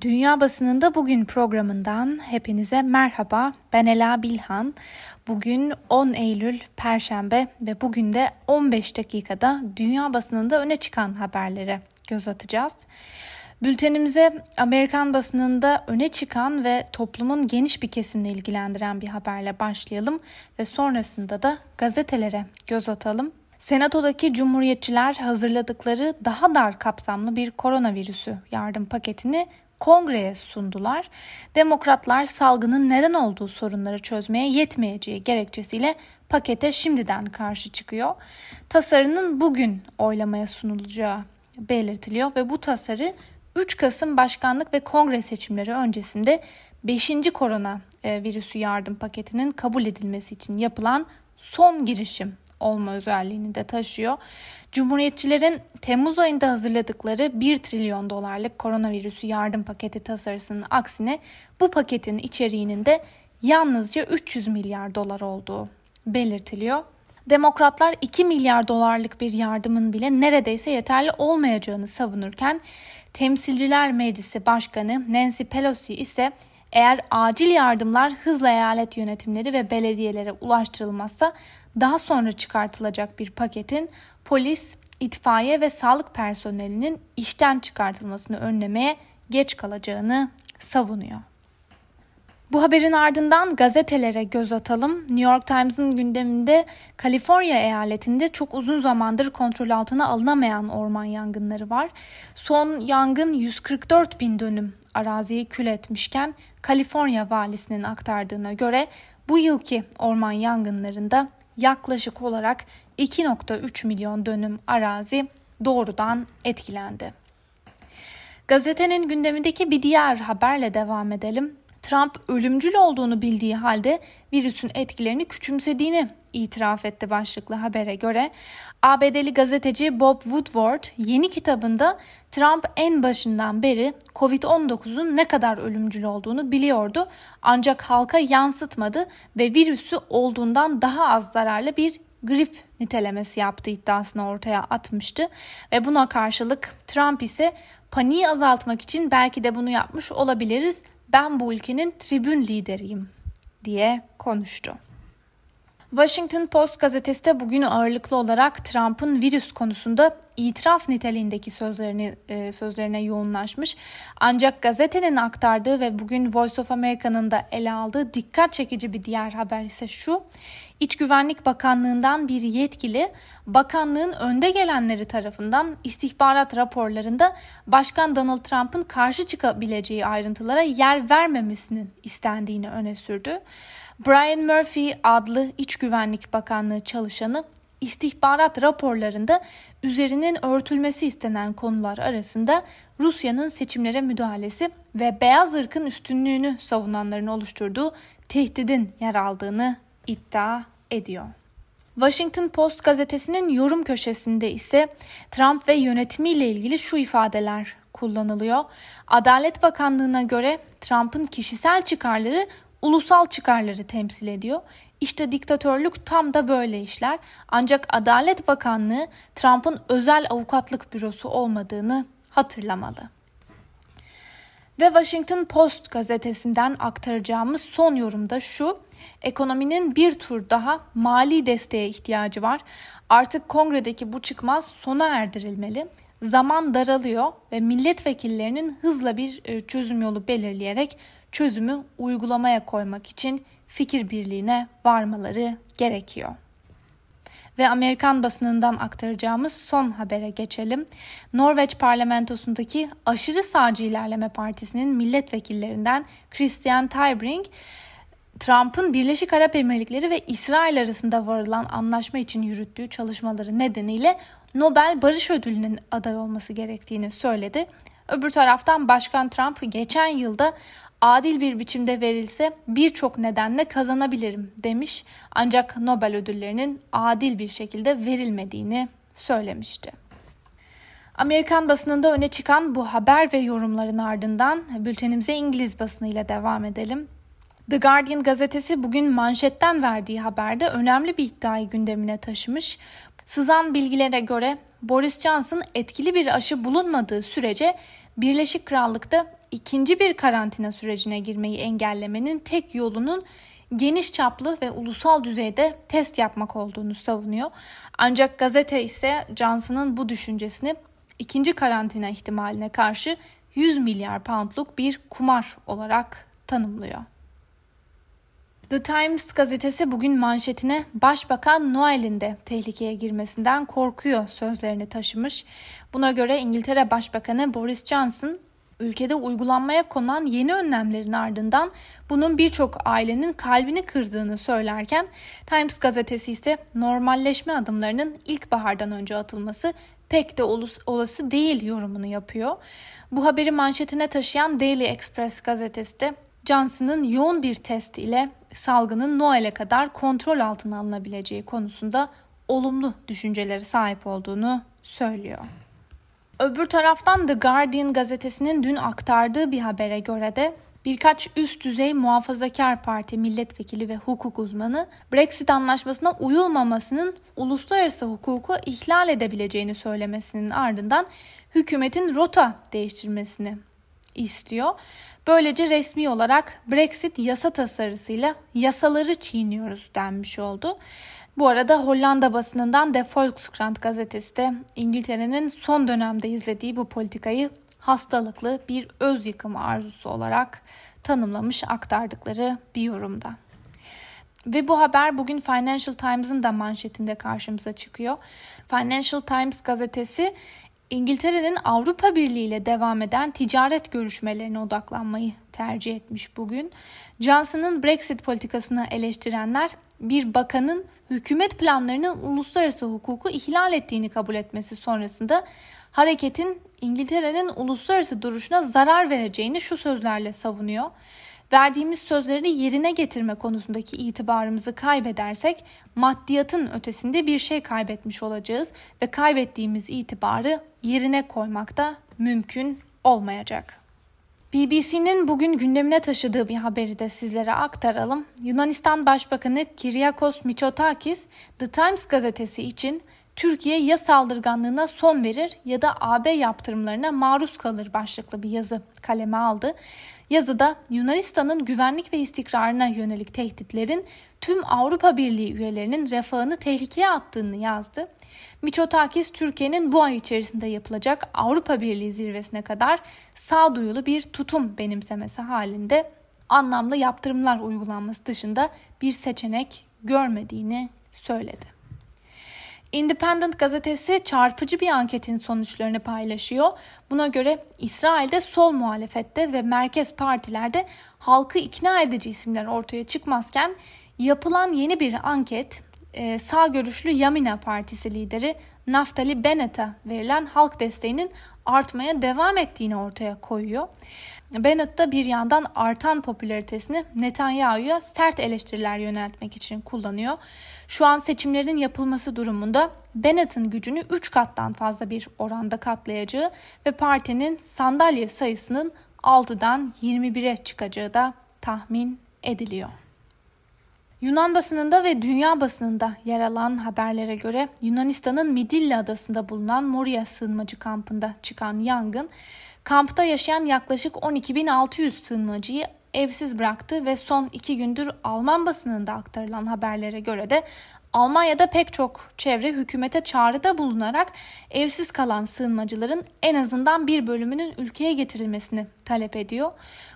Dünya Basınında Bugün programından hepinize merhaba. Ben Ela Bilhan. Bugün 10 Eylül Perşembe ve bugün de 15 dakikada dünya basınında öne çıkan haberlere göz atacağız. Bültenimize Amerikan basınında öne çıkan ve toplumun geniş bir kesimini ilgilendiren bir haberle başlayalım ve sonrasında da gazetelere göz atalım. Senato'daki Cumhuriyetçiler hazırladıkları daha dar kapsamlı bir koronavirüsü yardım paketini kongreye sundular. Demokratlar salgının neden olduğu sorunları çözmeye yetmeyeceği gerekçesiyle pakete şimdiden karşı çıkıyor. Tasarının bugün oylamaya sunulacağı belirtiliyor ve bu tasarı 3 Kasım başkanlık ve kongre seçimleri öncesinde 5. korona e, virüsü yardım paketinin kabul edilmesi için yapılan son girişim olma özelliğini de taşıyor. Cumhuriyetçilerin Temmuz ayında hazırladıkları 1 trilyon dolarlık koronavirüsü yardım paketi tasarısının aksine bu paketin içeriğinin de yalnızca 300 milyar dolar olduğu belirtiliyor. Demokratlar 2 milyar dolarlık bir yardımın bile neredeyse yeterli olmayacağını savunurken Temsilciler Meclisi Başkanı Nancy Pelosi ise eğer acil yardımlar hızla eyalet yönetimleri ve belediyelere ulaştırılmazsa daha sonra çıkartılacak bir paketin polis, itfaiye ve sağlık personelinin işten çıkartılmasını önlemeye geç kalacağını savunuyor. Bu haberin ardından gazetelere göz atalım. New York Times'ın gündeminde Kaliforniya eyaletinde çok uzun zamandır kontrol altına alınamayan orman yangınları var. Son yangın 144 bin dönüm araziyi kül etmişken Kaliforniya valisinin aktardığına göre bu yılki orman yangınlarında yaklaşık olarak 2.3 milyon dönüm arazi doğrudan etkilendi. Gazetenin gündemindeki bir diğer haberle devam edelim. Trump ölümcül olduğunu bildiği halde virüsün etkilerini küçümsediğini itiraf etti başlıklı habere göre. ABD'li gazeteci Bob Woodward yeni kitabında Trump en başından beri Covid-19'un ne kadar ölümcül olduğunu biliyordu ancak halka yansıtmadı ve virüsü olduğundan daha az zararlı bir grip nitelemesi yaptığı iddiasını ortaya atmıştı ve buna karşılık Trump ise paniği azaltmak için belki de bunu yapmış olabiliriz ben bu ülkenin tribün lideriyim diye konuştu. Washington Post gazetesi de bugün ağırlıklı olarak Trump'ın virüs konusunda itiraf niteliğindeki sözlerini e, sözlerine yoğunlaşmış. Ancak gazetenin aktardığı ve bugün Voice of America'nın da ele aldığı dikkat çekici bir diğer haber ise şu. İç Güvenlik Bakanlığı'ndan bir yetkili bakanlığın önde gelenleri tarafından istihbarat raporlarında Başkan Donald Trump'ın karşı çıkabileceği ayrıntılara yer vermemesinin istendiğini öne sürdü. Brian Murphy adlı İç Güvenlik Bakanlığı çalışanı istihbarat raporlarında üzerinin örtülmesi istenen konular arasında Rusya'nın seçimlere müdahalesi ve beyaz ırkın üstünlüğünü savunanların oluşturduğu tehdidin yer aldığını iddia ediyor. Washington Post gazetesinin yorum köşesinde ise Trump ve yönetimiyle ilgili şu ifadeler kullanılıyor. Adalet Bakanlığı'na göre Trump'ın kişisel çıkarları ulusal çıkarları temsil ediyor. İşte diktatörlük tam da böyle işler. Ancak Adalet Bakanlığı Trump'ın özel avukatlık bürosu olmadığını hatırlamalı. Ve Washington Post gazetesinden aktaracağımız son yorumda şu. Ekonominin bir tur daha mali desteğe ihtiyacı var. Artık kongredeki bu çıkmaz sona erdirilmeli. Zaman daralıyor ve milletvekillerinin hızla bir e, çözüm yolu belirleyerek çözümü uygulamaya koymak için fikir birliğine varmaları gerekiyor. Ve Amerikan basınından aktaracağımız son habere geçelim. Norveç parlamentosundaki aşırı sağcı ilerleme partisinin milletvekillerinden Christian Tybring Trump'ın Birleşik Arap Emirlikleri ve İsrail arasında varılan anlaşma için yürüttüğü çalışmaları nedeniyle Nobel Barış Ödülü'nün aday olması gerektiğini söyledi. Öbür taraftan Başkan Trump geçen yılda adil bir biçimde verilse birçok nedenle kazanabilirim demiş ancak Nobel ödüllerinin adil bir şekilde verilmediğini söylemişti. Amerikan basınında öne çıkan bu haber ve yorumların ardından bültenimize İngiliz basınıyla devam edelim. The Guardian gazetesi bugün manşetten verdiği haberde önemli bir iddiayı gündemine taşımış. Sızan bilgilere göre Boris Johnson etkili bir aşı bulunmadığı sürece Birleşik Krallık'ta ikinci bir karantina sürecine girmeyi engellemenin tek yolunun geniş çaplı ve ulusal düzeyde test yapmak olduğunu savunuyor. Ancak gazete ise Johnson'ın bu düşüncesini ikinci karantina ihtimaline karşı 100 milyar poundluk bir kumar olarak tanımlıyor. The Times gazetesi bugün manşetine Başbakan Noel'in de tehlikeye girmesinden korkuyor sözlerini taşımış. Buna göre İngiltere Başbakanı Boris Johnson ülkede uygulanmaya konan yeni önlemlerin ardından bunun birçok ailenin kalbini kırdığını söylerken Times gazetesi ise normalleşme adımlarının ilkbahardan önce atılması pek de olası değil yorumunu yapıyor. Bu haberi manşetine taşıyan Daily Express gazetesi de Johnson'ın yoğun bir test ile salgının Noel'e kadar kontrol altına alınabileceği konusunda olumlu düşünceleri sahip olduğunu söylüyor. Öbür taraftan The Guardian gazetesinin dün aktardığı bir habere göre de birkaç üst düzey muhafazakar parti milletvekili ve hukuk uzmanı Brexit anlaşmasına uyulmamasının uluslararası hukuku ihlal edebileceğini söylemesinin ardından hükümetin rota değiştirmesini istiyor. Böylece resmi olarak Brexit yasa tasarısıyla yasaları çiğniyoruz denmiş oldu. Bu arada Hollanda basınından De Volkskrant gazetesi de İngiltere'nin son dönemde izlediği bu politikayı hastalıklı bir öz yıkımı arzusu olarak tanımlamış aktardıkları bir yorumda. Ve bu haber bugün Financial Times'ın da manşetinde karşımıza çıkıyor. Financial Times gazetesi İngiltere'nin Avrupa Birliği ile devam eden ticaret görüşmelerine odaklanmayı tercih etmiş bugün. Johnson'ın Brexit politikasını eleştirenler bir bakanın hükümet planlarının uluslararası hukuku ihlal ettiğini kabul etmesi sonrasında hareketin İngiltere'nin uluslararası duruşuna zarar vereceğini şu sözlerle savunuyor. Verdiğimiz sözleri yerine getirme konusundaki itibarımızı kaybedersek maddiyatın ötesinde bir şey kaybetmiş olacağız ve kaybettiğimiz itibarı yerine koymak da mümkün olmayacak. BBC'nin bugün gündemine taşıdığı bir haberi de sizlere aktaralım. Yunanistan Başbakanı Kyriakos Mitsotakis, The Times gazetesi için Türkiye ya saldırganlığına son verir ya da AB yaptırımlarına maruz kalır başlıklı bir yazı kaleme aldı. Yazıda Yunanistan'ın güvenlik ve istikrarına yönelik tehditlerin tüm Avrupa Birliği üyelerinin refahını tehlikeye attığını yazdı. Miçotakis Türkiye'nin bu ay içerisinde yapılacak Avrupa Birliği zirvesine kadar sağduyulu bir tutum benimsemesi halinde anlamlı yaptırımlar uygulanması dışında bir seçenek görmediğini söyledi. Independent gazetesi çarpıcı bir anketin sonuçlarını paylaşıyor. Buna göre İsrail'de sol muhalefette ve merkez partilerde halkı ikna edici isimler ortaya çıkmazken yapılan yeni bir anket e, sağ görüşlü Yamina Partisi lideri Naftali Bennett'a verilen halk desteğinin artmaya devam ettiğini ortaya koyuyor. Bennett da bir yandan artan popülaritesini Netanyahu'ya sert eleştiriler yöneltmek için kullanıyor. Şu an seçimlerin yapılması durumunda Bennett'ın gücünü 3 kattan fazla bir oranda katlayacağı ve partinin sandalye sayısının 6'dan 21'e çıkacağı da tahmin ediliyor. Yunan basınında ve dünya basınında yer alan haberlere göre Yunanistan'ın Midilli adasında bulunan Moria sığınmacı kampında çıkan yangın kampta yaşayan yaklaşık 12.600 sığınmacıyı evsiz bıraktı ve son iki gündür Alman basınında aktarılan haberlere göre de Almanya'da pek çok çevre hükümete çağrıda bulunarak evsiz kalan sığınmacıların en azından bir bölümünün ülkeye getirilmesini talep ediyor.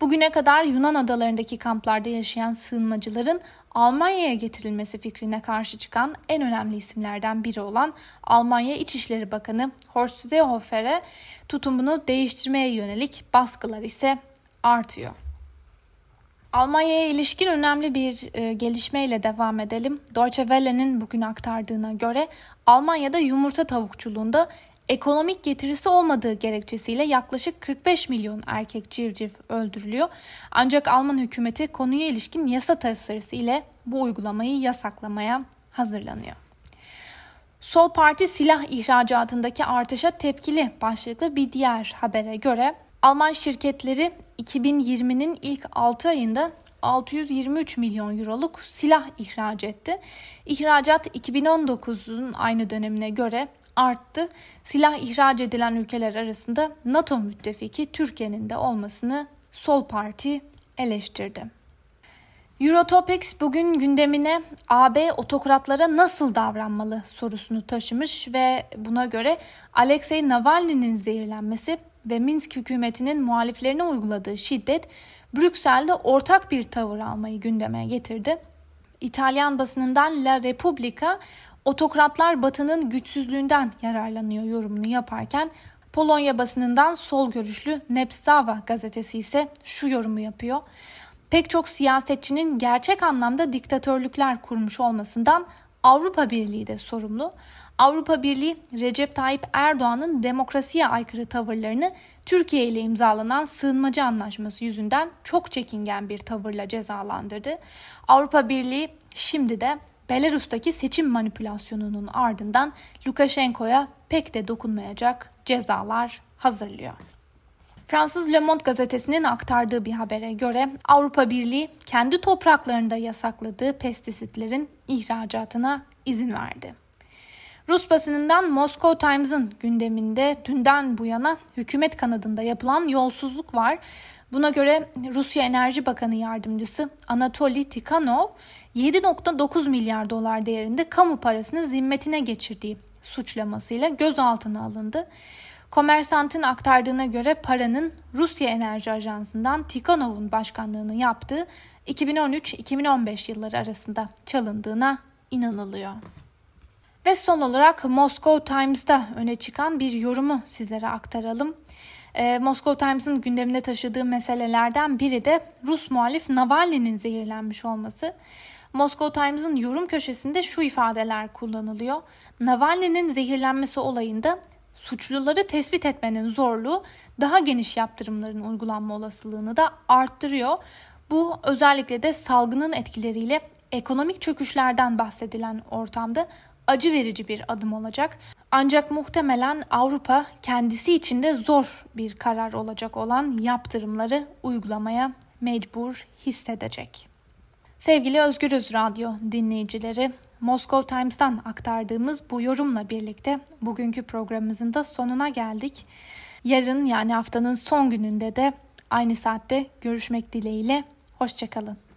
Bugüne kadar Yunan adalarındaki kamplarda yaşayan sığınmacıların Almanya'ya getirilmesi fikrine karşı çıkan en önemli isimlerden biri olan Almanya İçişleri Bakanı Horst Seehofer'e tutumunu değiştirmeye yönelik baskılar ise artıyor. Almanya'ya ilişkin önemli bir e, gelişmeyle devam edelim. Deutsche Welle'nin bugün aktardığına göre Almanya'da yumurta tavukçuluğunda ekonomik getirisi olmadığı gerekçesiyle yaklaşık 45 milyon erkek civciv öldürülüyor. Ancak Alman hükümeti konuya ilişkin yasa tasarısı ile bu uygulamayı yasaklamaya hazırlanıyor. Sol Parti silah ihracatındaki artışa tepkili başlıklı bir diğer habere göre Alman şirketleri 2020'nin ilk 6 ayında 623 milyon euroluk silah ihraç etti. İhracat 2019'un aynı dönemine göre arttı. Silah ihraç edilen ülkeler arasında NATO müttefiki Türkiye'nin de olmasını Sol Parti eleştirdi. Eurotopics bugün gündemine AB otokratlara nasıl davranmalı sorusunu taşımış ve buna göre Alexei Navalny'nin zehirlenmesi ve Minsk hükümetinin muhaliflerine uyguladığı şiddet Brüksel'de ortak bir tavır almayı gündeme getirdi. İtalyan basınından La Repubblica otokratlar batının güçsüzlüğünden yararlanıyor yorumunu yaparken Polonya basınından sol görüşlü Nepstava gazetesi ise şu yorumu yapıyor. Pek çok siyasetçinin gerçek anlamda diktatörlükler kurmuş olmasından Avrupa Birliği de sorumlu. Avrupa Birliği Recep Tayyip Erdoğan'ın demokrasiye aykırı tavırlarını Türkiye ile imzalanan sığınmacı anlaşması yüzünden çok çekingen bir tavırla cezalandırdı. Avrupa Birliği şimdi de Belarus'taki seçim manipülasyonunun ardından Lukashenko'ya pek de dokunmayacak cezalar hazırlıyor. Fransız Le Monde gazetesinin aktardığı bir habere göre Avrupa Birliği kendi topraklarında yasakladığı pestisitlerin ihracatına izin verdi. Rus basınından Moscow Times'ın gündeminde dünden bu yana hükümet kanadında yapılan yolsuzluk var. Buna göre Rusya Enerji Bakanı Yardımcısı Anatoly Tikhanov 7.9 milyar dolar değerinde kamu parasını zimmetine geçirdiği suçlamasıyla gözaltına alındı. Komersant'ın aktardığına göre paranın Rusya Enerji Ajansı'ndan Tikhanov'un başkanlığını yaptığı 2013-2015 yılları arasında çalındığına inanılıyor. Ve son olarak Moscow Times'da öne çıkan bir yorumu sizlere aktaralım. Ee, Moscow Times'ın gündemine taşıdığı meselelerden biri de Rus muhalif Navalny'nin zehirlenmiş olması. Moscow Times'ın yorum köşesinde şu ifadeler kullanılıyor. Navalny'nin zehirlenmesi olayında suçluları tespit etmenin zorluğu daha geniş yaptırımların uygulanma olasılığını da arttırıyor. Bu özellikle de salgının etkileriyle ekonomik çöküşlerden bahsedilen ortamda acı verici bir adım olacak. Ancak muhtemelen Avrupa kendisi için de zor bir karar olacak olan yaptırımları uygulamaya mecbur hissedecek. Sevgili Özgürüz Radyo dinleyicileri, Moscow Times'tan aktardığımız bu yorumla birlikte bugünkü programımızın da sonuna geldik. Yarın yani haftanın son gününde de aynı saatte görüşmek dileğiyle. Hoşçakalın.